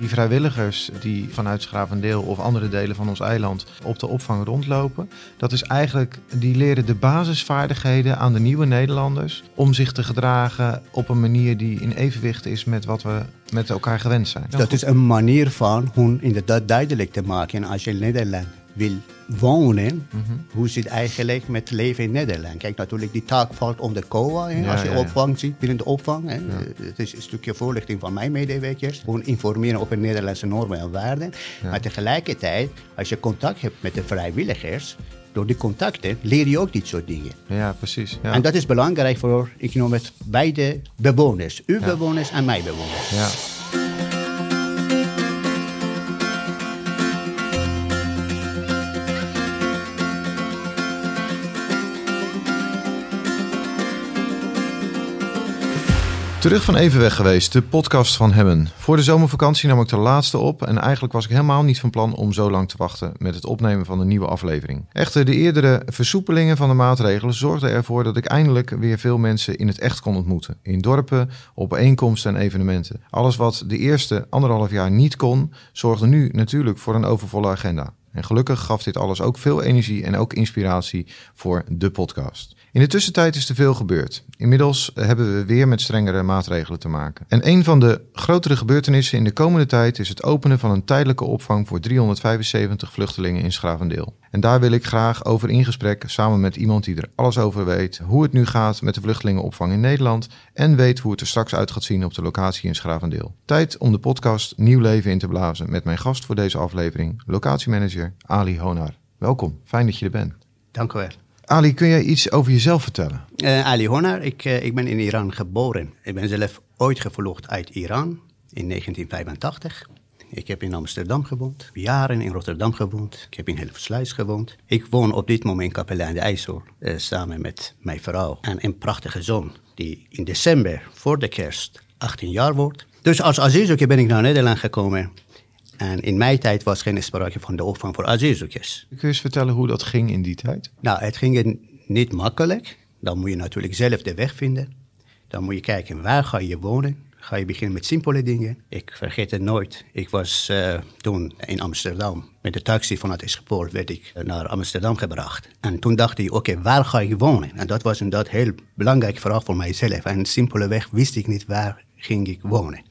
Die vrijwilligers die vanuit Schravendeel of andere delen van ons eiland op de opvang rondlopen, dat is eigenlijk, die leren de basisvaardigheden aan de nieuwe Nederlanders om zich te gedragen op een manier die in evenwicht is met wat we met elkaar gewend zijn. Dat is een manier van om inderdaad duidelijk te maken als je in Nederland wil wonen, hoe zit eigenlijk met het leven in Nederland? Kijk, natuurlijk, die taak valt onder COA. Ja, als je ja, ja. opvang ziet binnen de opvang. Hè. Het is een stukje voorlichting van mijn medewerkers. Gewoon informeren over Nederlandse normen en waarden. Maar tegelijkertijd, als je contact hebt met de vrijwilligers, door die contacten leer je ook dit soort dingen. Ja, precies. Ja. En dat is belangrijk voor, ik noem het, beide bewoners. Uw bewoners en mijn bewoners. ja. Terug van even weg geweest, de podcast van Hebben. Voor de zomervakantie nam ik de laatste op en eigenlijk was ik helemaal niet van plan om zo lang te wachten met het opnemen van een nieuwe aflevering. Echter, de eerdere versoepelingen van de maatregelen zorgden ervoor dat ik eindelijk weer veel mensen in het echt kon ontmoeten. In dorpen, op bijeenkomsten en evenementen. Alles wat de eerste anderhalf jaar niet kon, zorgde nu natuurlijk voor een overvolle agenda. En gelukkig gaf dit alles ook veel energie en ook inspiratie voor de podcast. In de tussentijd is er veel gebeurd. Inmiddels hebben we weer met strengere maatregelen te maken. En een van de grotere gebeurtenissen in de komende tijd is het openen van een tijdelijke opvang voor 375 vluchtelingen in Schravendeel. En daar wil ik graag over in gesprek samen met iemand die er alles over weet, hoe het nu gaat met de vluchtelingenopvang in Nederland en weet hoe het er straks uit gaat zien op de locatie in Schravendeel. Tijd om de podcast nieuw leven in te blazen met mijn gast voor deze aflevering, locatiemanager Ali Honar. Welkom, fijn dat je er bent. Dank u wel. Ali, kun jij iets over jezelf vertellen? Eh, Ali Honar, ik, eh, ik ben in Iran geboren. Ik ben zelf ooit gevlucht uit Iran in 1985. Ik heb in Amsterdam gewoond, jaren in Rotterdam gewoond. Ik heb in Hilversluis gewoond. Ik woon op dit moment in Capelle aan de IJssel eh, samen met mijn vrouw en een prachtige zoon die in december voor de kerst 18 jaar wordt. Dus als asielzoeker ben ik naar Nederland gekomen. En in mijn tijd was geen sprake van de opvang voor asielzoekers. Kun je eens vertellen hoe dat ging in die tijd? Nou, het ging niet makkelijk. Dan moet je natuurlijk zelf de weg vinden. Dan moet je kijken waar ga je wonen. Ga je beginnen met simpele dingen. Ik vergeet het nooit. Ik was eh, toen in Amsterdam. Met de taxi vanuit Schiphol werd ik naar Amsterdam gebracht. En toen dacht ik, oké, waar ga je wonen? En dat was inderdaad heel belangrijk vraag voor mijzelf. En simpelweg wist ik niet waar ging ik wonen.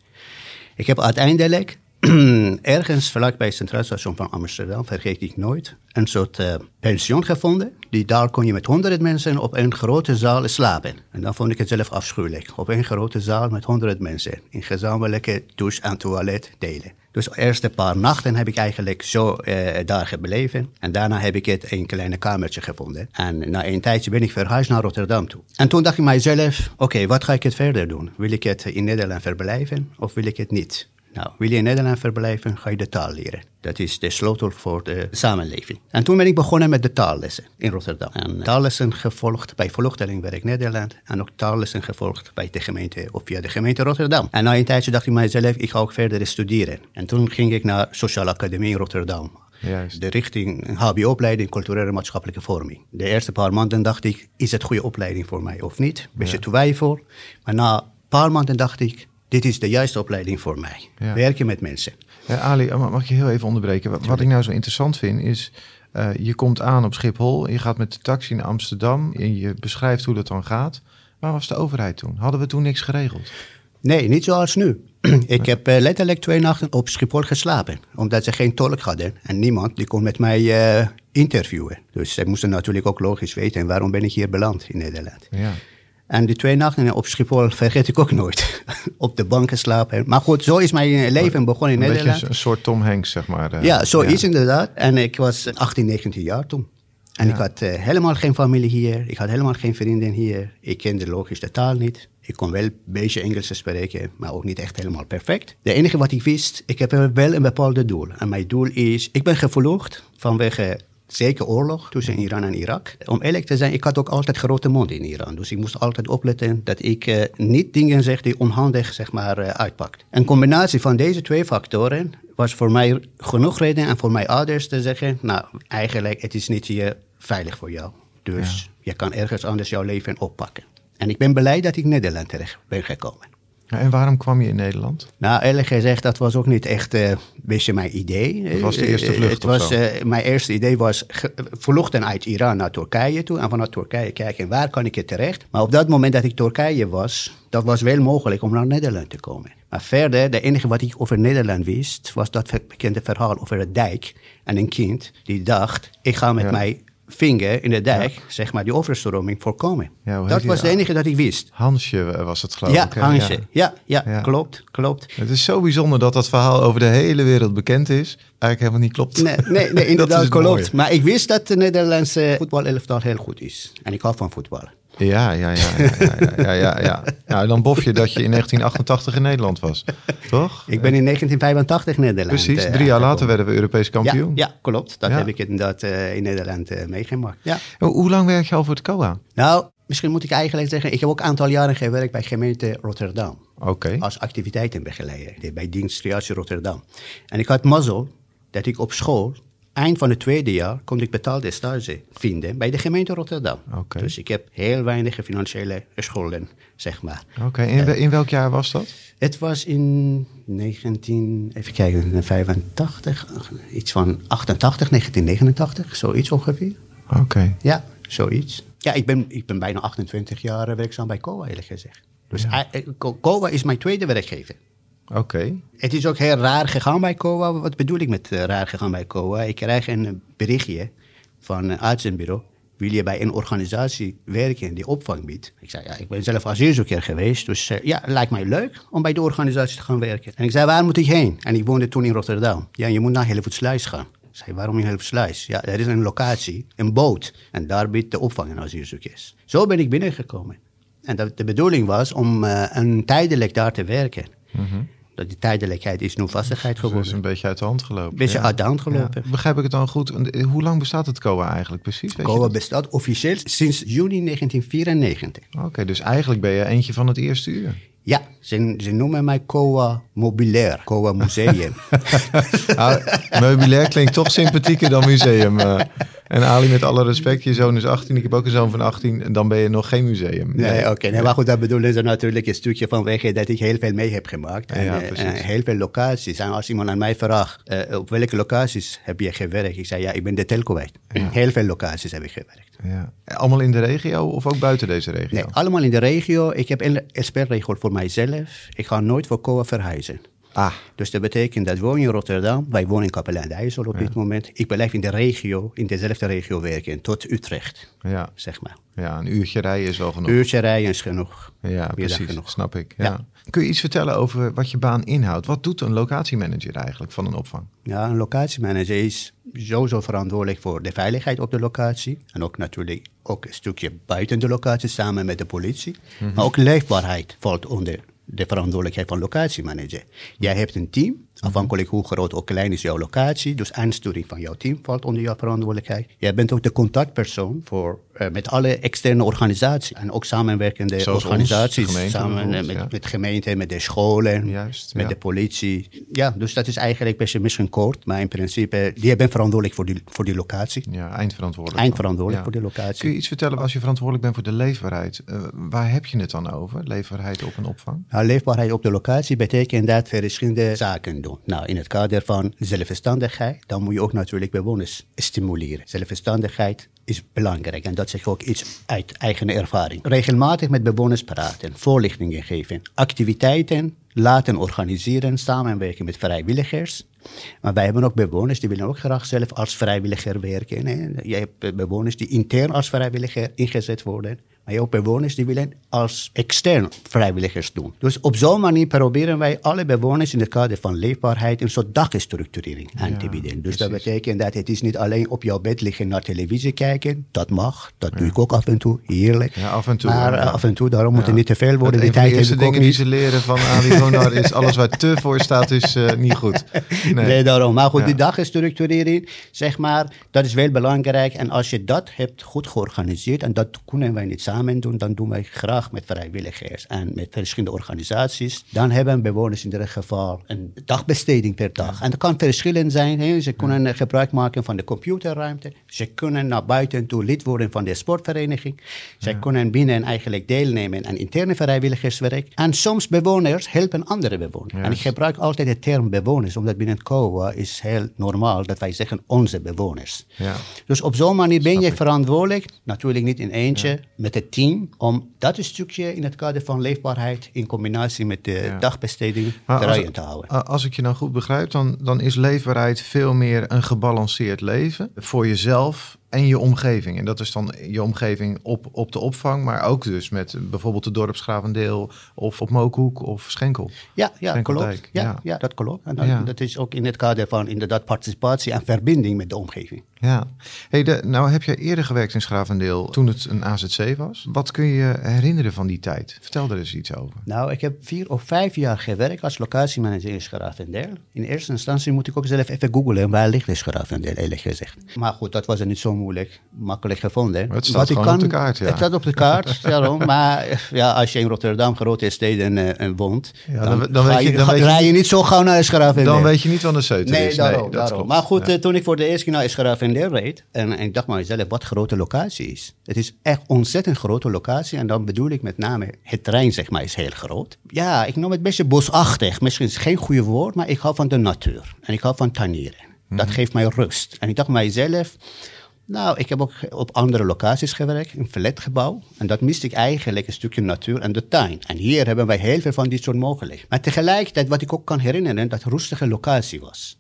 Ik heb uiteindelijk ergens vlakbij het Centraal Station van Amsterdam, vergeet ik nooit, een soort eh, pension gevonden. Die daar kon je met honderd mensen op een grote zaal slapen. En dan vond ik het zelf afschuwelijk. Op een grote zaal met honderd mensen. In gezamenlijke douche en toilet delen. Dus de eerste paar nachten heb ik eigenlijk zo eh, daar gebleven. En daarna heb ik het een kleine kamertje gevonden. En na een tijdje ben ik verhuisd naar Rotterdam toe. En toen dacht ik mijzelf, oké, wat ga ik het verder doen? Wil ik het in Nederland verblijven of wil ik het niet? Nou, wil je in Nederland verblijven, ga je de taal leren. Dat is de sleutel voor de samenleving. En toen ben ik begonnen met de taallessen in Rotterdam. En taallessen gevolgd bij Vluchtelingenwerk Nederland. En ook taallessen gevolgd bij de gemeente, of via de gemeente Rotterdam. En na een tijdje dacht ik mijzelf, ik ga ook verder studeren. En toen ging ik naar Sociale Academie in Rotterdam. Juist. De richting HBO-opleiding culturele maatschappelijke vorming. De eerste paar maanden dacht ik, is het goede opleiding voor mij of niet? Beetje twijfel. Maar na een paar maanden dacht ik, dit is de juiste opleiding voor mij. Ja. Werken met mensen. Eh, Ali, mag mag ik je heel even onderbreken? Wat, wat ik nou zo interessant vind is, eh, je komt aan op Schiphol, je gaat met de taxi naar Amsterdam en je beschrijft hoe dat dan gaat. Waar was de overheid toen? Hadden we toen niks geregeld? Nee, niet zoals nu. ik heb eh, letterlijk twee nachten op Schiphol geslapen. Omdat ze geen tolk hadden. En niemand die kon met mij eh, interviewen. Dus ze moesten natuurlijk ook logisch weten... waarom ben ik hier beland in Nederland. Ja. En die twee nachten op Schiphol vergeet ik ook nooit. op de bank geslapen. Maar goed, zo is mijn leven begonnen in Een Nederland. beetje een soort Tom Hanks, zeg maar. eh. Ja, zo is inderdaad. En ik was 18, 19 jaar toen. En Ja. ik had eh, helemaal geen familie hier. Ik had helemaal geen vrienden hier. Ik kende logisch de taal niet. Ik kon wel een beetje Engels spreken, maar ook niet echt helemaal perfect. De enige wat ik wist, ik heb wel een bepaalde doel. En mijn doel is, ik ben gevlucht vanwege zeker oorlog tussen Iran en Irak. Om eerlijk te zijn, ik had ook altijd grote mond in Iran. Dus ik moest altijd opletten dat ik eh, niet dingen zeg die onhandig zeg maar, eh, uitpakt. Een combinatie van deze twee factoren was voor mij genoeg reden en voor mijn ouders te zeggen... nou, eigenlijk, het is niet hier veilig voor jou. Dus je kan ergens anders jouw leven oppakken. En ik ben blij dat ik Nederland terecht ben gekomen. Ja, en waarom kwam je in Nederland? Nou, eerlijk gezegd, dat was ook niet echt uh, beetje mijn idee. Het was de eerste vlucht Het was, uh, mijn eerste idee was vluchten uit Iran naar Turkije toe. En vanuit Turkije kijken, waar kan ik het terecht? Maar op dat moment dat ik Turkije was, dat was wel mogelijk om naar Nederland te komen. Maar verder, de enige wat ik over Nederland wist, was dat bekende verhaal over het dijk. En een kind die dacht, ik ga met ja. mij vinger in de dijk, zeg maar, die overstroming voorkomen. Ja, dat was het enige dat ik wist. Hansje was het geloof ja, ik. Hansje. Ja. Ja, ja, klopt, klopt. Het is zo bijzonder dat dat verhaal over de hele wereld bekend is. Eigenlijk helemaal niet klopt. Nee, nee, nee inderdaad klopt. Maar ik wist dat de Nederlandse voetbalelftal heel goed is. En ik hou van voetballen. Ja, ja, ja, ja, ja, ja, ja, Nou, dan bof je dat je in 1988 in Nederland was, toch? Ik ben in 1985 in Nederland. Precies, drie jaar later werden we Europees kampioen. Ja, klopt. Dat heb ik inderdaad uh, in Nederland uh, meegemaakt. Ja. Hoe lang werk je al voor het COA? Nou, misschien moet ik eigenlijk zeggen, ik heb ook een aantal jaren gewerkt bij gemeente Rotterdam. Oké. Als activiteitenbegeleider bij dienst Rotterdam. En ik had mazzel dat ik op school eind van het tweede jaar kon ik betaalde stage vinden bij de gemeente Rotterdam. Okay. Dus ik heb heel weinig financiële schulden, zeg maar. Oké, in, uh, in, welk jaar was dat? Het was in 19, even kijken, 85, iets van 88, 1989, zoiets ongeveer. Oké. Ja, zoiets. Ja, ik ben, ik ben bijna 28 jaar werkzaam bij COA, eerlijk gezegd. Dus ja. COA is mijn tweede werkgever. Oké. Het is ook heel raar gegaan bij COA. Wat bedoel ik met uh, raar gegaan bij COA? Ik krijg een berichtje van een uitzendbureau. Wil je bij een organisatie werken die opvang biedt? Ik zei, ja, ik ben zelf asielzoeker geweest. Dus uh, ja, lijkt mij leuk om bij de organisatie te gaan werken. En ik zei, waar moet ik heen? En ik woonde toen in Rotterdam. Ja, je moet naar Hellevoetsluis gaan. Ik zei, waarom in Hellevoetsluis? Ja, er is een locatie, een boot. En daar biedt de opvang aan asielzoekers. Zo ben ik binnengekomen. En dat, de bedoeling was om uh, een tijdelijk daar te werken. Mm -hmm dat die tijdelijkheid is nu vastigheid geworden. Dus is een beetje uit de hand gelopen. Een beetje ja. uit de hand gelopen. Ja. Begrijp ik het dan goed? Hoe lang bestaat het COA eigenlijk precies? Weet COA bestaat officieel sinds juni 1994. Oké, okay, dus eigenlijk ben je eentje van het eerste uur. Ja, ze, ze noemen mij COA Mobilair, COA Museum. nou, meubilair klinkt toch sympathieker dan museum. Uh. En Ali, met alle respect, je zoon is 18, ik heb ook een zoon van 18, en dan ben je nog geen museum. Nee, nee oké. Okay. Nee, maar goed, dat bedoelen ze natuurlijk een stukje van weg dat ik heel veel mee heb gemaakt. En, ja, uh, heel veel locaties. En als iemand aan mij vraagt, uh, op welke locaties heb je gewerkt? Ik zei, ja, ik ben de telco kwijt. Ja. Heel veel locaties heb ik gewerkt. Ja. Allemaal in de regio of ook buiten deze regio? Nee, allemaal in de regio. Ik heb een expertregel voor mijzelf. Ik ga nooit voor COA verhuizen. Ah. Dus dat betekent dat woon je in Rotterdam, wij wonen in Kapelaan de IJssel op ja. dit moment. Ik blijf in de regio, in dezelfde regio werken, tot Utrecht, ja. zeg maar. Ja, een uurtje rijden is wel genoeg. Een uurtje rijden is genoeg. Ja, precies, genoeg. snap ik. Ja. ja. Kun je iets vertellen over wat je baan inhoudt? Wat doet een locatiemanager eigenlijk van een opvang? Ja, een locatiemanager is sowieso verantwoordelijk voor de veiligheid op de locatie. En ook natuurlijk ook een stukje buiten de locatie samen met de politie. Mm -hmm. Maar ook leefbaarheid valt onder de verantwoordelijkheid van locatiemanager. Jij hebt een team, afhankelijk hoe groot of klein is jouw locatie. Dus aansturing van jouw team valt onder jouw verantwoordelijkheid. Jij bent ook de contactpersoon voor, uh, met alle externe organisaties. En ook samenwerkende Zoals organisaties. Ons, gemeente, samen met, ja. met gemeenten, met de scholen, Juist, met ja. de politie. Ja, dus dat is eigenlijk best misschien kort. Maar in principe, die bent verantwoordelijk voor die, voor die locatie. Ja, eindverantwoordelijk. Eindverantwoordelijk ja. voor die locatie. Kun je iets vertellen als je verantwoordelijk bent voor de leefbaarheid? Uh, waar heb je het dan over, leefbaarheid op een opvang? Nou, leefbaarheid op de locatie betekent dat verschillende zaken doen. Nou, in het kader van zelfstandigheid, dan moet je ook natuurlijk bewoners stimuleren. Zelfstandigheid is belangrijk en dat zegt ook iets uit eigen ervaring. Regelmatig met bewoners praten, voorlichtingen geven, activiteiten laten organiseren, samenwerken met vrijwilligers. Maar wij hebben ook bewoners die willen ook graag zelf als vrijwilliger werken. Je hebt bewoners die intern als vrijwilliger ingezet worden. Maar ook bewoners die willen als extern vrijwilligers doen. Dus op zo'n manier proberen wij alle bewoners in het kader van leefbaarheid een soort dagstructurering aan te bieden. Dus precies. dat betekent dat het is niet alleen op jouw bed liggen naar televisie kijken. Dat mag, dat doe ik ook af en toe, heerlijk. Ja, af en toe. Maar ja. uh, af en toe, daarom moet het niet te veel worden. Die tijd heb eerste dingen die ze leren van Ali Bonar is alles waar te voor staat is eh, niet goed. nee. daarom. Maar goed, die dagstructurering, zeg maar, dat is wel belangrijk. En als je dat hebt goed georganiseerd, en dat kunnen wij niet samen doen, dan doen wij graag met vrijwilligers en met verschillende organisaties. Dan hebben bewoners in ieder geval een dagbesteding per dag. En dat kan verschillend zijn. Hè. Ze kunnen gebruik maken van de computerruimte. Ze kunnen naar buiten toe lid worden van de sportvereniging. Ze kunnen binnen eigenlijk deelnemen aan interne vrijwilligerswerk. En soms bewoners helpen andere bewoners. En ik gebruik altijd de term bewoners, omdat binnen COA is heel normaal dat wij zeggen onze bewoners. Ja. Dus op zo'n manier ben je verantwoordelijk, natuurlijk niet in eentje, met het team, om dat stukje in het kader van leefbaarheid in combinatie met de dagbesteding draaiend te houden. Als ik je nou goed begrijp, dan, dan is leefbaarheid veel meer een gebalanceerd leven voor jezelf en je omgeving. En dat is dan je omgeving op, op de opvang, maar ook dus met bijvoorbeeld de dorpsgravendeel of op Mookhoek of Schenkel. Ja, ja klopt. Ja, ja. dat klopt. En dat, is ook in het kader van inderdaad participatie en verbinding met de omgeving. Ja. Hey, de, nou heb je eerder gewerkt in Schravendeel toen het een AZC was. Wat kun je herinneren van die tijd? Vertel er eens iets over. Nou, ik heb vier of vijf jaar gewerkt als locatiemanager in Schravendeel. In eerste instantie moet ik ook zelf even googlen waar ligt Schravendeel, eerlijk gezegd. Maar goed, dat was er niet zo moeilijk, makkelijk gevonden. Het staat gewoon op de kaart, ja. Het staat op de kaart, daarom. Maar ja, als je in Rotterdam, grote steden uh, woont, ja, dan, dan, weet je, dan ga, rij je niet zo gauw naar Schravendeel. Dan weet je niet wat een Ceuter nee, is. Daarom, nee, daarom. Maar goed, ja. uh, toen ik voor de eerste keer naar Schravendeel reed, en, en, ik dacht maar mezelf, wat grote locatie is. Het is echt ontzettend grote locatie. En dan bedoel ik met name, het terrein zeg maar is heel groot. Ja, ik noem het een beetje bosachtig. Misschien is het geen goede woord, maar ik hou van de natuur. En ik hou van tuinieren. Dat mhm. geeft mij rust. En ik dacht mijzelf, nou, ik heb ook op andere locaties gewerkt, in flatgebouw. En dat miste ik eigenlijk een stukje natuur en de tuin. En hier hebben wij heel veel van dit soort mogelijkheden. Maar tegelijkertijd, wat ik ook kan herinneren, dat het een rustige locatie was.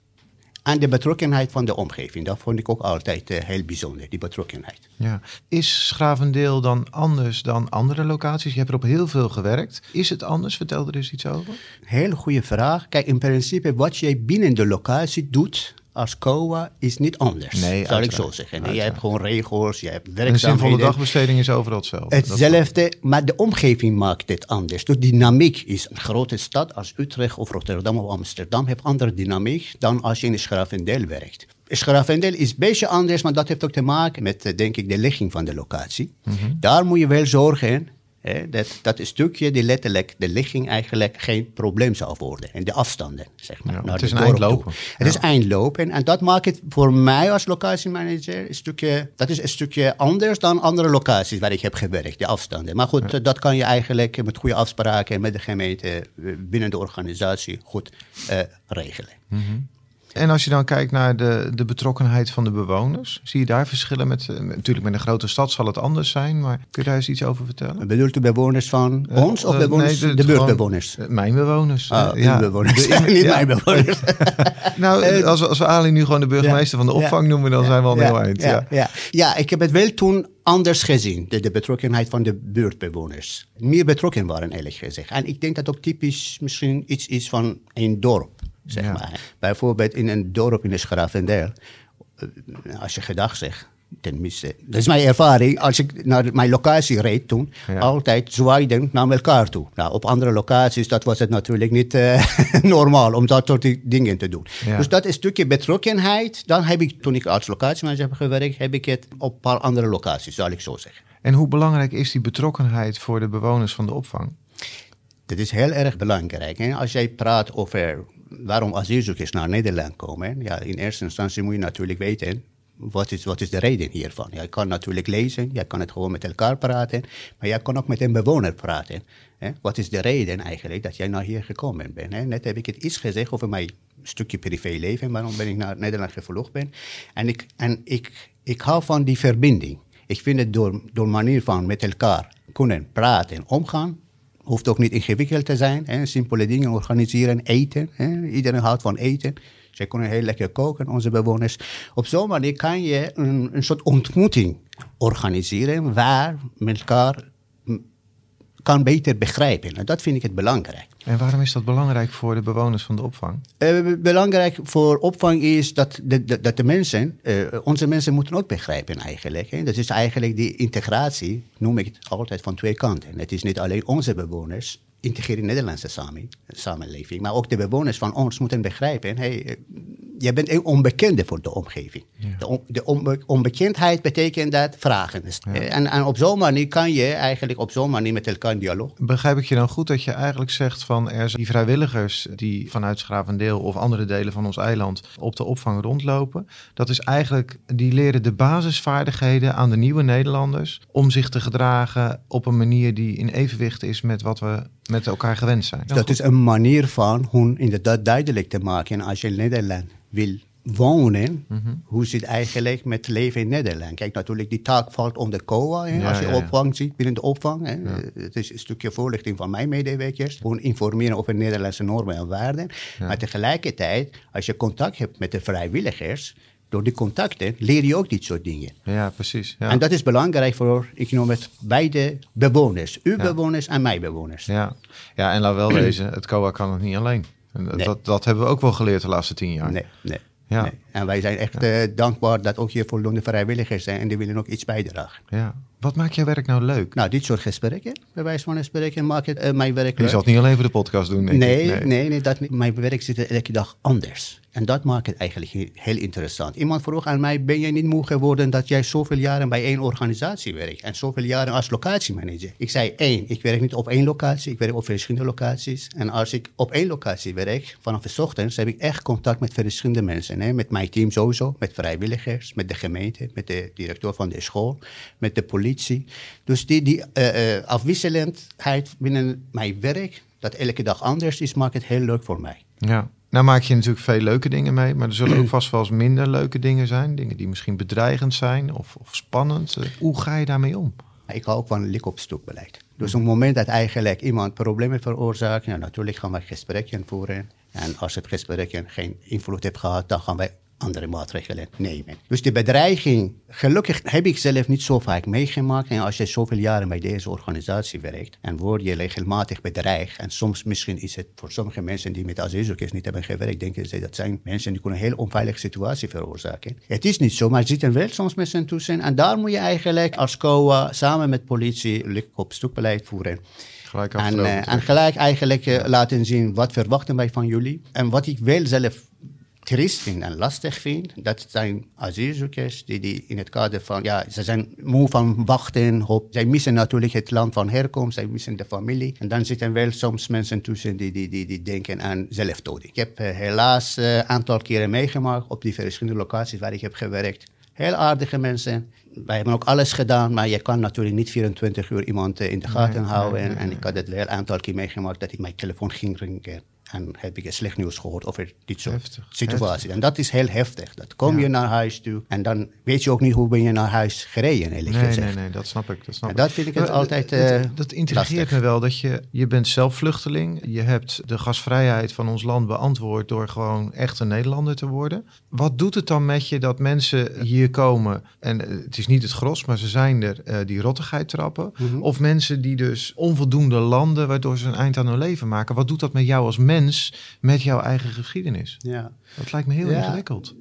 En de betrokkenheid van de omgeving, dat vond ik ook altijd uh, heel bijzonder, die betrokkenheid. Ja. Is Schravendeel dan anders dan andere locaties? Je hebt er op heel veel gewerkt. Is het anders? Vertel er eens iets over. Hele goede vraag. Kijk, in principe wat jij binnen de locatie doet, als COA is niet anders, nee, zou ik zo zeggen. Je hebt gewoon regels, je hebt werkzaamheden. Een zinvolle dagbesteding is overal hetzelfde. Hetzelfde, maar de omgeving maakt het anders. De dynamiek is een grote stad als Utrecht of Rotterdam of Amsterdam heeft andere dynamiek dan als je in Schravendeel werkt. Schravendeel is een beetje anders, maar dat heeft ook te maken met, eh, denk ik, de ligging van de locatie. Mhm. Daar moet je wel zorgen dat, dat stukje die letterlijk de ligging eigenlijk geen probleem zou worden. En de afstanden, zeg maar. het is een eindlopen. Het is eindlopen. En dat maakt het voor mij als locatiemanager een stukje, dat is een stukje anders dan andere locaties waar ik heb gewerkt, de afstanden. Maar goed, dat kan je eigenlijk met goede afspraken met de gemeente eh, binnen de organisatie goed uh, regelen. Mm en als je dan kijkt naar de, de betrokkenheid van de bewoners, zie je daar verschillen met, eh, natuurlijk met een grote stad zal het anders zijn, maar kun je daar eens iets over vertellen? Bedoelt u bewoners van uh, ons of bewoners, nee, de, de buurtbewoners? mijn bewoners. Ah, ja, bewoners, de, niet mijn bewoners. nou, als we, als we Ali nu gewoon de burgemeester van de opvang noemen, dan zijn we al heel eind. Ja, ja. Ja. ik heb het wel toen anders gezien, de, de, betrokkenheid van de buurtbewoners. Meer betrokken waren, eerlijk gezegd. En ik denk dat ook typisch misschien iets is van een dorp zeg maar. Bijvoorbeeld in een dorp in de eh, als je gedag zegt, tenminste, dat is mijn ervaring. Als ik naar mijn locatie reed toen, altijd zwaaiden naar elkaar toe. Nou, op andere locaties, dat was het natuurlijk niet uh, normaal om dat soort dingen te doen. Dus dat is een stukje betrokkenheid. Dan heb ik, toen ik als locatiemanager heb gewerkt, heb ik het op een paar andere locaties, zal ik zo zeggen. En hoe belangrijk is die betrokkenheid voor de bewoners van de opvang? Dat is heel erg belangrijk. Hè? Als jij praat over waarom asielzoekers naar Nederland komen. Ja, in eerste instantie moet je natuurlijk weten wat is, wat is de reden hiervan? Je kan natuurlijk lezen, je kan het gewoon met elkaar praten, maar je kan ook met een bewoner praten. Hè? Wat is de reden eigenlijk dat jij naar hier gekomen bent? Hè? Net heb ik het iets gezegd over mijn stukje privéleven, waarom ben ik naar Nederland gevlogen ben. En, ik, en ik, ik hou van die verbinding. Ik vind het door, door manier van met elkaar kunnen praten, omgaan, hoeft ook niet ingewikkeld te zijn. Hè. Simpele dingen organiseren, eten. Hè. Iedereen houdt van eten. Zij kunnen heel lekker koken, onze bewoners. Op zo'n manier kan je een, een soort ontmoeting organiseren waar met elkaar kan beter begrijpen. En dat vind ik het belangrijk. En waarom is dat belangrijk voor de bewoners van de opvang? Uh, belangrijk voor opvang is dat de, de dat de mensen, uh, onze mensen moeten ook begrijpen eigenlijk. Hè. Dat is eigenlijk die integratie, noem ik het altijd van twee kanten. Het is niet alleen onze bewoners integreren in de Nederlandse samen, samenleving. Maar ook de bewoners van ons moeten begrijpen, hey, eh, je bent een onbekende voor de omgeving. De, on, de onbe, onbekendheid betekent dat vragen. Eh, en, en, op zo'n manier kan je eigenlijk op zo'n manier met elkaar in dialoog. Begrijp ik je dan goed dat je eigenlijk zegt van er zijn die vrijwilligers die vanuit Schravendeel of andere delen van ons eiland op de opvang rondlopen. Dat is eigenlijk, die leren de basisvaardigheden aan de nieuwe Nederlanders om zich te gedragen op een manier die in evenwicht is met wat we met elkaar gewend zijn. dat is een manier van hoe inderdaad duidelijk te maken als je in Nederland wil wonen, hoe zit eigenlijk met leven in Nederland? Kijk, natuurlijk, die taak valt onder COA. Hè, als je opvang ziet binnen de opvang. Hè. Het is een stukje voorlichting van mijn medewerkers. Gewoon informeren over Nederlandse normen en waarden. Maar tegelijkertijd, als je contact hebt met de vrijwilligers, door die contacten leer je ook dit soort dingen. Ja, precies. Ja. En dat is belangrijk voor, ik noem het, beide bewoners. Uw bewoners en mijn bewoners. Ja. ja, en laat wel wezen, het COA kan het niet alleen. En dat, dat hebben we ook wel geleerd de laatste tien jaar. Nee, nee. Ja. Nee. En wij zijn echt uh, dankbaar dat ook hier voldoende vrijwilligers zijn en die willen ook iets bijdragen. Ja. Wat maakt jouw werk nou leuk? Nou, dit soort gesprekken, bij wijze van spreken, maakt het uh, mijn werk leuk. Je zal het niet alleen voor de podcast doen, denk nee, ik. Nee, nee, nee dat. Mijn werk zit elke dag anders. En dat maakt het eigenlijk heel interessant. Iemand vroeg aan mij, ben jij niet moe geworden dat jij zoveel jaren bij één organisatie werkt? En zoveel jaren als locatiemanager? Ik zei, één, ik werk niet op één locatie, ik werk op verschillende locaties. En als ik op één locatie werk, vanaf de ochtends, heb ik echt contact met verschillende mensen. Hè? Met mijn team sowieso, met vrijwilligers, met de gemeente, met de directeur van de school, met de politie. Dus die, die uh, uh, afwisselendheid binnen mijn werk, dat elke dag anders is, maakt het heel leuk voor mij. Ja. Nou maak je natuurlijk veel leuke dingen mee, maar er zullen ook vast wel eens minder leuke dingen zijn. Dingen die misschien bedreigend zijn of, of spannend. Hoe ga je daarmee om? Ik hou ook van lik op stuk beleid. Dus op het moment dat eigenlijk iemand problemen veroorzaakt, ja, natuurlijk gaan wij gesprekken voeren. En als het gesprek geen invloed heeft gehad, dan gaan wij andere maatregelen nemen. Dus de bedreiging, gelukkig heb ik zelf niet zo vaak meegemaakt. En als je zoveel jaren bij deze organisatie werkt en word je regelmatig bedreigd. En soms misschien is het voor sommige mensen die met asielzoekers niet hebben gewerkt, denken ze dat zijn mensen die kunnen een heel onveilige situatie veroorzaken. Het is niet zo, maar er zitten wel soms mensen tussen. En daar moet je eigenlijk als COA samen met politie op stukbeleid voeren. Gelijk en, uh, en gelijk eigenlijk uh, laten zien wat verwachten wij van jullie. En wat ik wel zelf triest vind en lastig vind, dat zijn asielzoekers die, die in het kader van, ja, ze zijn moe van wachten. Zij missen natuurlijk het land van herkomst, zij missen de familie. En dan zitten wel soms mensen tussen die, die, die, die denken aan zelfdoding. Ik heb uh, helaas een uh, aantal keren meegemaakt op die verschillende locaties waar ik heb gewerkt. Heel aardige mensen. Wij hebben ook alles gedaan, maar je kan natuurlijk niet 24 uur iemand uh, in de gaten nee, houden. Nee, nee, en, ik had het wel een aantal keer meegemaakt dat ik mijn telefoon ging ringen. En heb ik slecht nieuws gehoord over dit soort heftig, situaties. Heftig. En dat is heel heftig. Dat kom ja. je naar huis toe en dan weet je ook niet hoe ben je naar huis gereden, eerlijk nee, gezegd. Nee, nee, dat snap ik. Dat, snap en dat vind ik het maar, altijd uh, dat, dat intrigeert me wel, dat je, je bent zelf vluchteling. Je hebt de gasvrijheid van ons land beantwoord door gewoon echt een Nederlander te worden. Wat doet het dan met je dat mensen hier komen en het is niet het gros, maar ze zijn er, uh, die rottigheid trappen. Mm -hmm. Of mensen die dus onvoldoende landen, waardoor ze een eind aan hun leven maken. Wat doet dat met jou als mens, met jouw eigen geschiedenis. Ja. Dat lijkt me heel ja. ingewikkeld.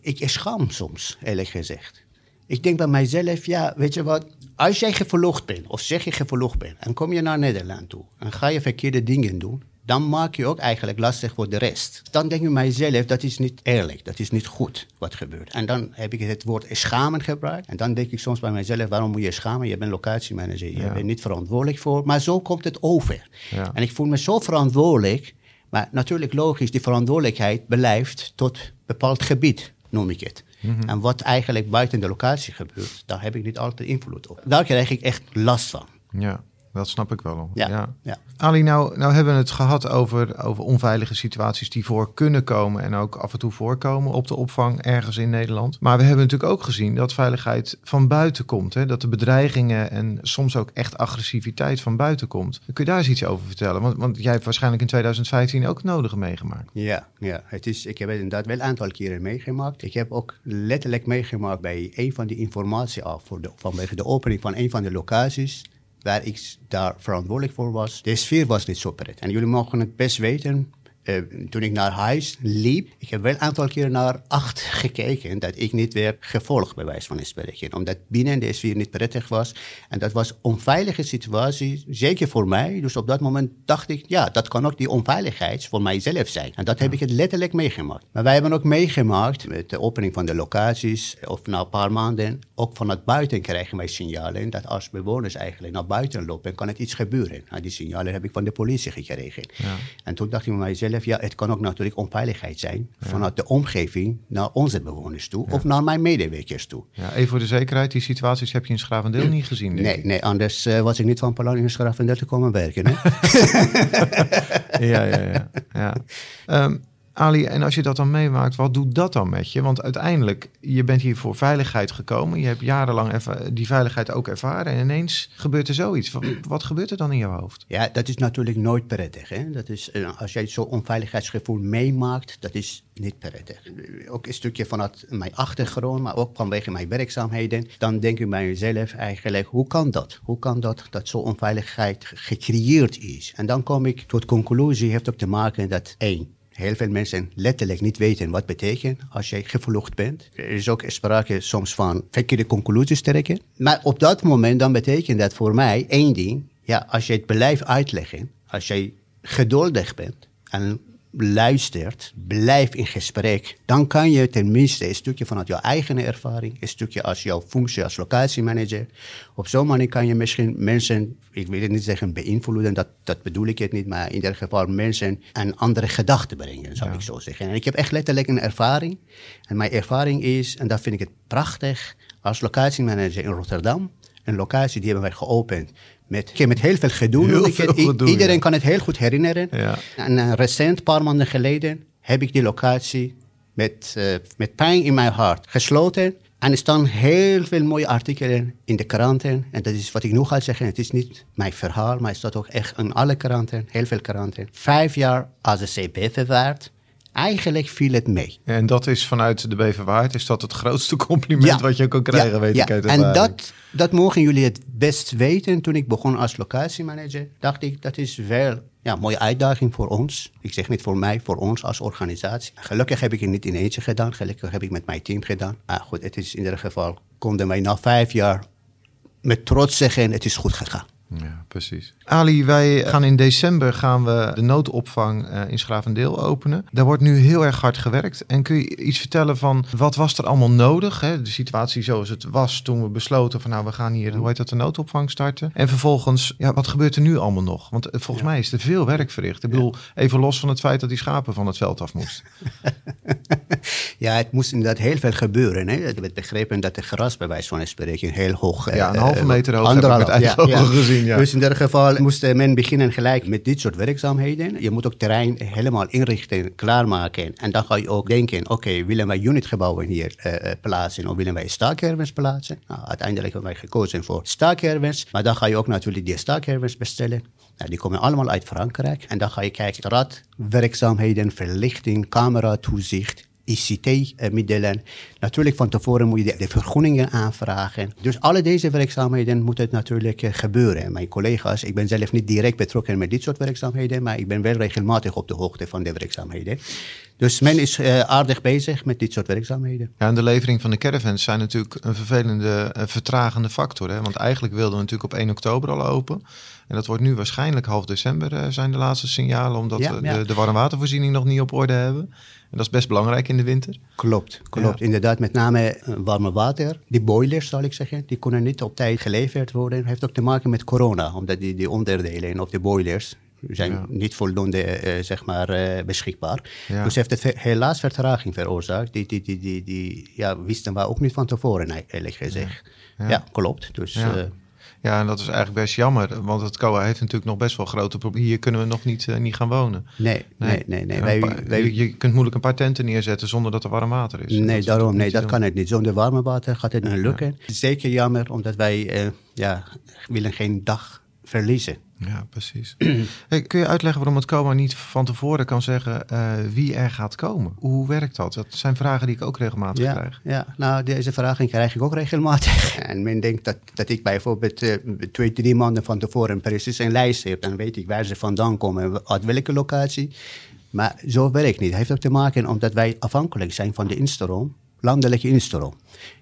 Ik schaam soms, eerlijk gezegd. Ik denk bij mijzelf, ja, weet je wat, als jij gevolgd bent, of zeg je gevolgd bent, en kom je naar Nederland toe, en ga je verkeerde dingen doen, dan maak je ook eigenlijk lastig voor de rest. Dan denk ik mijzelf, dat is niet eerlijk, dat is niet goed wat gebeurt. En dan heb ik het woord schamen gebruikt. En dan denk ik soms bij mijzelf, waarom moet je schamen? Je bent locatiemanager, je ja. bent niet verantwoordelijk voor. Maar zo komt het over. Ja. En ik voel me zo verantwoordelijk. Maar natuurlijk logisch, die verantwoordelijkheid blijft tot een bepaald gebied, noem ik het. Mm -hmm. En wat eigenlijk buiten de locatie gebeurt, daar heb ik niet altijd invloed op. Daar krijg ik echt last van. Ja. Dat snap ik wel. Ja, ja. ja. Ali, nou, nou hebben we het gehad over, over onveilige situaties die voor kunnen komen en ook af en toe voorkomen op de opvang ergens in Nederland. Maar we hebben natuurlijk ook gezien dat veiligheid van buiten komt. Hè? Dat de bedreigingen en soms ook echt agressiviteit van buiten komt. Kun je daar eens iets over vertellen? Want, want jij hebt waarschijnlijk in 2015 ook het nodige meegemaakt. Ja, ja. Het is, ik heb het inderdaad wel een aantal keren meegemaakt. Ik heb ook letterlijk meegemaakt bij een van die informatie af voor de, vanwege de opening van een van de locaties waar ik daar verantwoordelijk voor was. De sfeer was niet zo prettig. En jullie mogen het best weten. Eh, toen ik naar huis liep, ik heb wel een aantal keer naar acht gekeken dat ik niet werd gevolgd, bij wijze van spreken. Omdat binnen de sfeer niet prettig was. En dat was een onveilige situatie, zeker voor mij. Dus op dat moment dacht ik, ja, dat kan ook die onveiligheid voor mijzelf zijn. En dat heb ik het letterlijk meegemaakt. Maar wij hebben ook meegemaakt met de opening van de locaties, of na een paar maanden, ook vanuit buiten krijgen wij signalen dat als bewoners eigenlijk naar buiten lopen, kan het iets gebeuren. Nou, die signalen heb ik van de politie gekregen. Ja. En toen dacht ik bij mijzelf, ja, het kan ook natuurlijk onveiligheid zijn vanuit de omgeving naar onze bewoners toe of naar mijn medewerkers toe. Ja, even voor de zekerheid, die situaties heb je in Schravendeel niet gezien? Nee, nee, anders uh, was ik niet van plan in Schravendeel te komen werken. Hè? ja, ja, ja. ja. Um, Ali, en als je dat dan meemaakt, wat doet dat dan met je? Want uiteindelijk, je bent hier voor veiligheid gekomen. Je hebt jarenlang die veiligheid ook ervaren. En ineens gebeurt er zoiets. Wat, gebeurt er dan in jouw hoofd? Ja, dat is natuurlijk nooit prettig. Hè? Dat is, eh, als jij zo'n onveiligheidsgevoel meemaakt, dat is niet prettig. Ook een stukje vanuit mijn achtergrond, maar ook vanwege mijn werkzaamheden. Dan denk ik bij mezelf eigenlijk, hoe kan dat? Hoe kan dat dat zo'n onveiligheid gecreëerd is? En dan kom ik tot conclusie, heeft ook te maken dat één, heel veel mensen letterlijk niet weten wat betekent als je gevlucht bent. Er is ook sprake soms van verkeerde conclusies trekken. Maar op dat moment dan betekent dat voor mij één ding. Ja, als je het blijft uitleggen, als je geduldig bent en luistert, blijf in gesprek, dan kan je tenminste een stukje vanuit jouw eigen ervaring, een stukje als jouw functie als locatiemanager, op zo'n manier kan je misschien mensen, ik wil het niet zeggen beïnvloeden, dat, dat bedoel ik het niet, maar in ieder geval mensen een andere gedachten brengen, zou ik zo zeggen. En ik heb echt letterlijk een ervaring. En mijn ervaring is, en dat vind ik het prachtig, als locatiemanager in Rotterdam, een locatie die hebben wij geopend met, met heel veel gedoe. iedereen kan het heel goed herinneren. Ja. En uh, recent, een paar maanden geleden, heb ik die locatie met, uh, met pijn in mijn hart gesloten. En er staan heel veel mooie artikelen in de kranten. En dat is wat ik nu ga zeggen. Het is niet mijn verhaal, maar het staat ook echt in alle kranten, heel veel kranten. Vijf jaar als een CP verwaard. Eigenlijk viel het mee. En dat is vanuit de Beverwaard, is dat het grootste compliment wat je kan krijgen, weet ik uit En dat, dat mogen jullie het best weten. Toen ik begon als locatiemanager, dacht ik, dat is wel ja, een mooie uitdaging voor ons. Ik zeg niet voor mij, voor ons als organisatie. Gelukkig heb ik het niet in eentje gedaan. Gelukkig heb ik met mijn team gedaan. Maar goed, het is in ieder geval, konden wij na vijf jaar met trots zeggen, het is goed gegaan. Ja, precies. Ali, wij gaan in december gaan we de noodopvang uh, in Schravendeel openen. Daar wordt nu heel erg hard gewerkt. En kun je iets vertellen van wat was er allemaal nodig? Hè? De situatie zoals het was toen we besloten van nou we gaan hier, hoe heet dat, de noodopvang starten. En vervolgens, ja, wat gebeurt er nu allemaal nog? Want eh, volgens mij is er veel werk verricht. Ik bedoel, even los van het feit dat die schapen van het veld af moesten. ja, het moest inderdaad heel veel gebeuren. Hè? Het werd begrepen dat de gras bij wijze van spreken heel hoog... Ja, een halve meter hoog heb ik met eigen ja, gezien. Dus in ieder geval moest men beginnen gelijk met dit soort werkzaamheden. Je moet ook terrein helemaal inrichten, klaarmaken. En dan ga je ook denken, oké, willen wij unitgebouwen hier uh, plaatsen of willen wij staakervens plaatsen? Nou, uiteindelijk hebben wij gekozen voor staakervens. Maar dan ga je ook natuurlijk die staakervens bestellen. Nou, die komen allemaal uit Frankrijk. En dan ga je kijken, straatwerkzaamheden, verlichting, camera, toezicht, ICT-middelen. Natuurlijk van tevoren moet je de, vergunningen aanvragen. Dus alle deze werkzaamheden moeten natuurlijk eh, gebeuren. Mijn collega's, ik ben zelf niet direct betrokken met dit soort werkzaamheden, maar ik ben wel regelmatig op de hoogte van de werkzaamheden. Dus men is uh, aardig bezig met dit soort werkzaamheden. Ja, en de levering van de caravans zijn natuurlijk een vervelende, vertragende factor. Hè? Want eigenlijk wilden we natuurlijk op 1 oktober al open. En dat wordt nu waarschijnlijk half december uh, zijn de laatste signalen, omdat we de, de warmwatervoorziening nog niet op orde hebben. En dat is best belangrijk in de winter. Klopt, klopt. Inderdaad, met name eh, warme water. Die boilers, zal ik zeggen, die kunnen niet op tijd geleverd worden. Dat heeft ook te maken met corona, omdat die, die onderdelen of de boilers zijn niet voldoende uh, zeg maar, uh, beschikbaar. Dus heeft het helaas vertraging veroorzaakt. Die, die, die, die, die ja, wisten we ook niet van tevoren, eerlijk gezegd. Ja, klopt. Dus... Ja, en dat is eigenlijk best jammer, want het COA heeft natuurlijk nog best wel grote problemen. Hier kunnen we nog niet, uh, niet gaan wonen. Nee, nee, nee. nee. Wij, wij, je, kunt moeilijk een paar tenten neerzetten zonder dat er warm water is. Nee, daarom, nee, dat kan het niet. Zonder warme water gaat het niet lukken. Zeker jammer, omdat wij uh, ja, willen geen dag verliezen. Ja, precies. kun je uitleggen waarom het COMA niet van tevoren kan zeggen uh, wie er gaat komen? Hoe werkt dat? Dat zijn vragen die ik ook regelmatig ja, krijg. Ja, nou deze vragen krijg ik ook regelmatig. En men denkt dat, dat ik bijvoorbeeld uh, twee, drie maanden van tevoren precies een lijst heb. Dan weet ik waar ze vandaan komen, uit welke locatie. Maar zo werkt niet. Het heeft ook te maken omdat wij afhankelijk zijn van de instroom, landelijke instroom.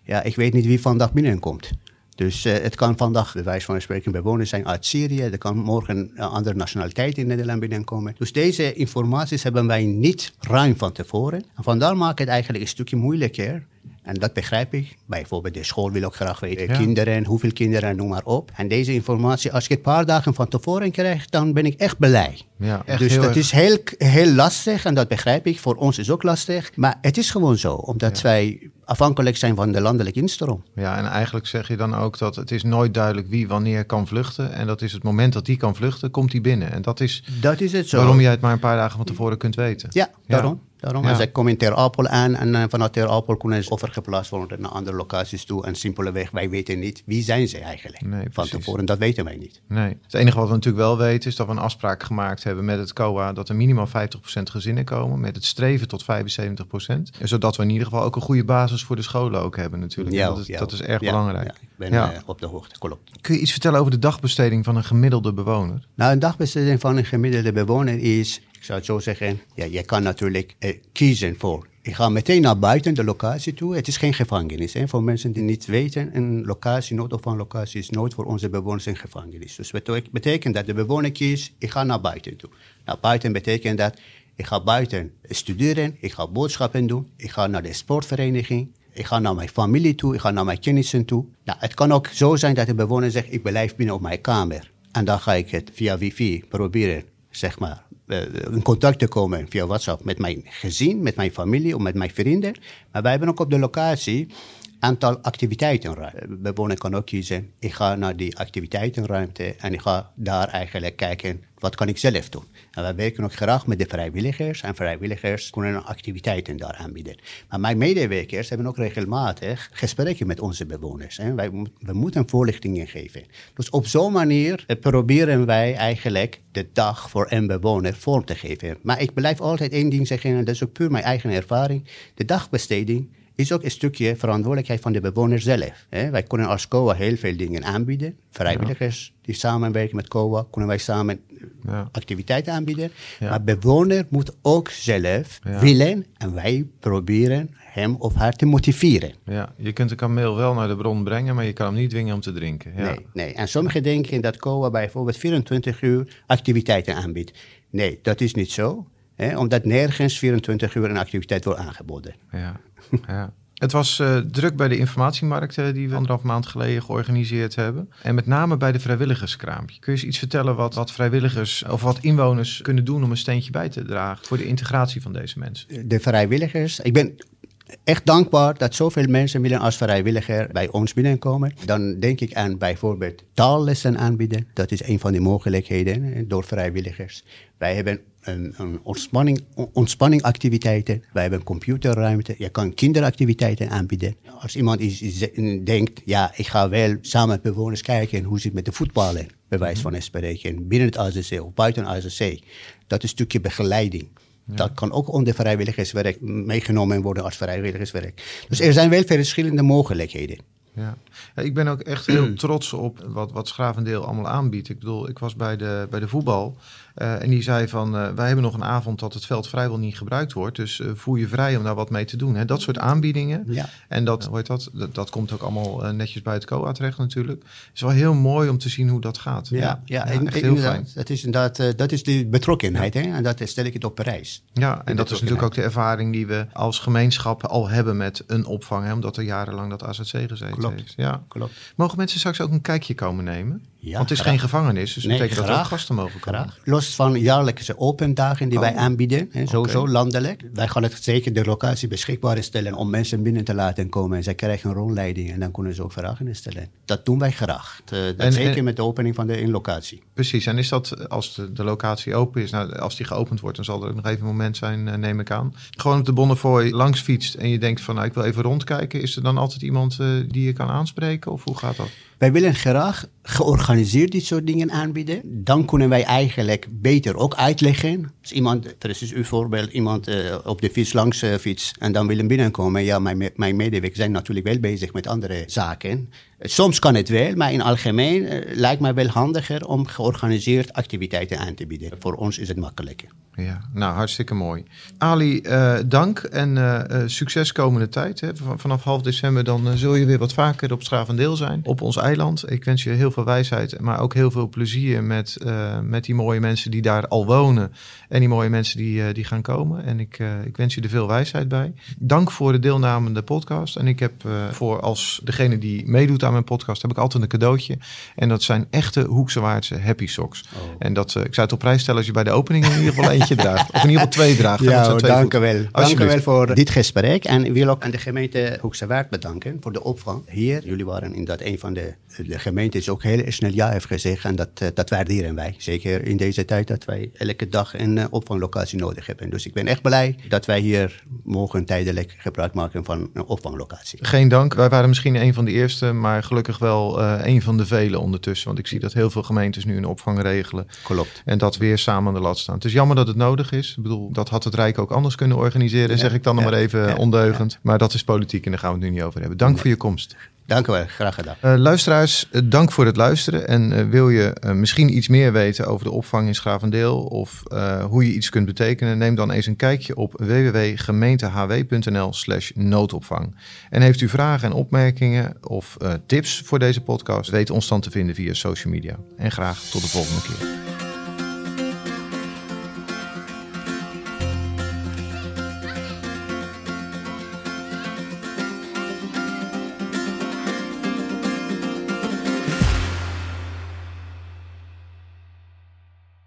Ja, ik weet niet wie vandaag binnenkomt. Dus uh, het kan vandaag, bij wijze van spreken, bewoners zijn uit Syrië. Er kan morgen een andere nationaliteit in Nederland binnenkomen. Dus deze informaties hebben wij niet ruim van tevoren. En vandaar maakt het eigenlijk een stukje moeilijker en dat begrijp ik. Bijvoorbeeld de school wil ook graag weten, kinderen, hoeveel kinderen, noem maar op. En deze informatie, als ik het een paar dagen van tevoren krijg, dan ben ik echt blij. Ja, echt dus dat is heel, heel lastig en dat begrijp ik. Voor ons is ook lastig. Maar het is gewoon zo, omdat wij afhankelijk zijn van de landelijke instroom. Ja, en eigenlijk zeg je dan ook dat het is nooit duidelijk wie wanneer kan vluchten. En dat is het moment dat die kan vluchten, komt die binnen. En dat is, dat is het zo. waarom jij het maar een paar dagen van tevoren kunt weten. Ja, daarom. Daarom, ja. zij komen in Ter Apel aan en uh, vanuit Ter Apel kunnen ze overgeplaatst worden naar andere locaties toe. En simpelweg, wij weten niet wie zijn ze eigenlijk nee, van tevoren. Dat weten wij niet. Nee. Het enige wat we natuurlijk wel weten is dat we een afspraak gemaakt hebben met het COA dat er minimaal 50% gezinnen komen met het streven tot 75%. Zodat we in ieder geval ook een goede basis voor de scholen ook hebben natuurlijk. Ja, dat, is, dat is erg belangrijk. ik ben uh, op de hoogte, klopt. Kun je iets vertellen over de dagbesteding van een gemiddelde bewoner? Nou, een dagbesteding van een gemiddelde bewoner is ik zou het zo zeggen, ja, je kan natuurlijk eh, kiezen voor. Ik ga meteen naar buiten de locatie toe. Het is geen gevangenis. Hè. Voor mensen die niet weten, een locatie, noodopvanglocatie is nooit voor onze bewoners een gevangenis. Dus dat betekent dat de bewoner kiest, ik ga naar buiten toe. Naar buiten betekent dat, ik ga buiten studeren, ik ga boodschappen doen, ik ga naar de sportvereniging, ik ga naar mijn familie toe, ik ga naar mijn kennissen toe. Nou, het kan ook zo zijn dat de bewoner zegt, ik blijf binnen op mijn kamer. En dan ga ik het via wifi proberen, zeg maar, in contact te komen via WhatsApp met mijn gezin, met mijn familie of met mijn vrienden. Maar wij hebben ook op de locatie aantal activiteiten. Bewoner kan ook kiezen, ik ga naar die activiteitenruimte en ik ga daar eigenlijk kijken, wat kan ik zelf doen? En wij werken ook graag met de vrijwilligers en vrijwilligers kunnen activiteiten daar aanbieden. Maar mijn medewerkers hebben ook regelmatig gesprekken met onze bewoners. Hè. Wij, we moeten voorlichtingen geven. Dus op zo'n manier eh, proberen wij eigenlijk de dag voor een bewoner vorm te geven. Maar ik blijf altijd één ding zeggen, en dat is ook puur mijn eigen ervaring. De dagbesteding is ook een stukje verantwoordelijkheid van de bewoner zelf. Wij kunnen als COA heel veel dingen aanbieden. Vrijwilligers die samenwerken met COA, kunnen wij samen activiteiten aanbieden. Maar bewoner moet ook zelf willen en wij proberen hem of haar te motiveren. Ja, je kunt de kameel wel naar de bron brengen, maar je kan hem niet dwingen om te drinken. Ja. Nee, nee, en sommigen denken dat COA bijvoorbeeld 24 uur activiteiten aanbiedt. Nee, dat is niet zo. Hè, omdat nergens 24 uur een activiteit wordt aangeboden. Ja, ja. Het was uh, druk bij de informatiemarkten die we anderhalf maand geleden georganiseerd hebben. En met name bij de vrijwilligerskraampje. Kun je eens iets vertellen wat, wat vrijwilligers of wat inwoners kunnen doen om een steentje bij te dragen voor de integratie van deze mensen? De vrijwilligers. Ik ben echt dankbaar dat zoveel mensen willen als vrijwilliger bij ons binnenkomen. Dan denk ik aan bijvoorbeeld taallessen aanbieden. Dat is een van de mogelijkheden door vrijwilligers. Wij hebben een, een ontspanning, ontspanningactiviteiten. Wij hebben computerruimte. Je kan kinderactiviteiten aanbieden. Als iemand is, denkt, ja, ik ga wel samen met bewoners kijken hoe zit het met de voetballen, bij wijze van spreken, binnen het AZC of buiten het AZC. Dat is een stukje begeleiding. Dat kan ook onder vrijwilligerswerk meegenomen worden als vrijwilligerswerk. Dus er zijn wel verschillende mogelijkheden. Ja. ja. ik ben ook echt heel trots op wat, wat Schravendeel allemaal aanbiedt. Ik bedoel, ik was bij de, bij de voetbal. Uh, en die zei van, uh, wij hebben nog een avond dat het veld vrijwel niet gebruikt wordt. Dus uh, voel je vrij om daar wat mee te doen. Hè? Dat soort aanbiedingen. Ja. En dat, hoe heet dat, dat, dat komt ook allemaal netjes bij het COA terecht natuurlijk. Het is wel heel mooi om te zien hoe dat gaat. Ja, ja, ja, ja echt heel fijn. Dat is, inderdaad, dat is de betrokkenheid. Hè? En dat stel ik het op prijs. Ja, en dat is natuurlijk ook de ervaring die we als gemeenschap al hebben met een opvang. Hè? Omdat er jarenlang dat AZC gezeten klopt. heeft. Ja. Klopt. Mogen mensen straks ook een kijkje komen nemen? Ja, Want het is geen gevangenis, dus dat betekent dat er ook gasten mogen komen. Graag. Los van jaarlijkse open dagen die wij oh. aanbieden, hè, sowieso landelijk. Wij gaan het zeker de locatie beschikbaar stellen om mensen binnen te laten komen. En zij krijgen een rondleiding en dan kunnen ze ook vragen stellen. Dat doen wij graag. dat en, zeker met de opening van de inlocatie. Precies, en is dat als de, de, locatie open is, nou, als die geopend wordt, dan zal er nog even een moment zijn, uh, neem ik aan. Gewoon op de Bonnefoy langs fietst en je denkt van nou, ik wil even rondkijken. Is er dan altijd iemand uh, die je kan aanspreken of hoe gaat dat? Wij willen graag georganiseerd dit soort dingen aanbieden. Dan kunnen wij eigenlijk beter ook uitleggen. Als iemand, precies uw voorbeeld, iemand uh, op de fiets langs uh, fiets en dan willen binnenkomen. Ja, mijn, mijn medewerkers zijn natuurlijk wel bezig met andere zaken. Soms kan het wel, maar in het algemeen lijkt mij wel handiger om georganiseerd activiteiten aan te bieden. Voor ons is het makkelijker. Ja, nou hartstikke mooi. Ali, dank en succes komende tijd. Hè. Vanaf half december dan zul je weer wat vaker op Stravendeel zijn, op ons eiland. Ik wens je heel wijsheid, maar ook heel veel plezier met, met die mooie mensen die daar al wonen. En die mooie mensen die, die gaan komen. En ik, ik wens je er veel wijsheid bij. Dank voor de deelname aan de podcast. En ik heb voor als degene die meedoet aan mijn podcast, heb ik altijd een cadeautje. En dat zijn echte Hoekse Waardse Happy Socks. Oh. En dat, ik zou het op prijs stellen als je bij de opening in ieder geval eentje draagt. Of in ieder geval twee draagt. Ja, dank u wel. Dank u wel voor dit gesprek. En ik wil ook aan de gemeente Hoekse Waard bedanken voor de opvang hier. Jullie waren inderdaad een van de, de gemeentes ook heel snel ja heeft gezegd. En dat, eh, dat waarderen wij. Zeker in deze tijd dat wij elke dag een eh, opvanglocatie nodig hebben. Dus ik ben echt blij dat wij hier mogen tijdelijk gebruik maken van een opvanglocatie. Geen dank. Wij waren misschien een van de eerste, maar gelukkig wel uh, een van de vele ondertussen. Want ik zie dat heel veel gemeentes nu een opvang regelen. Klopt. En dat weer samen aan de lat staan. Het is jammer dat het nodig is. Ik bedoel, dat had het Rijk ook anders kunnen organiseren, zeg ik dan nog maar even ondeugend. Maar dat is politiek en daar gaan we het nu niet over hebben. Dank voor je komst. Dank u wel, graag gedaan. Uh, luisteraars, uh, dank voor het luisteren. En uh, wil je misschien iets meer weten over de opvang in Schavendeel of hoe je iets kunt betekenen, neem dan eens een kijkje op www.gemeentehw.nl/slash noodopvang. En heeft u vragen en opmerkingen of tips voor deze podcast, weet ons dan te vinden via social media. En graag tot de volgende keer.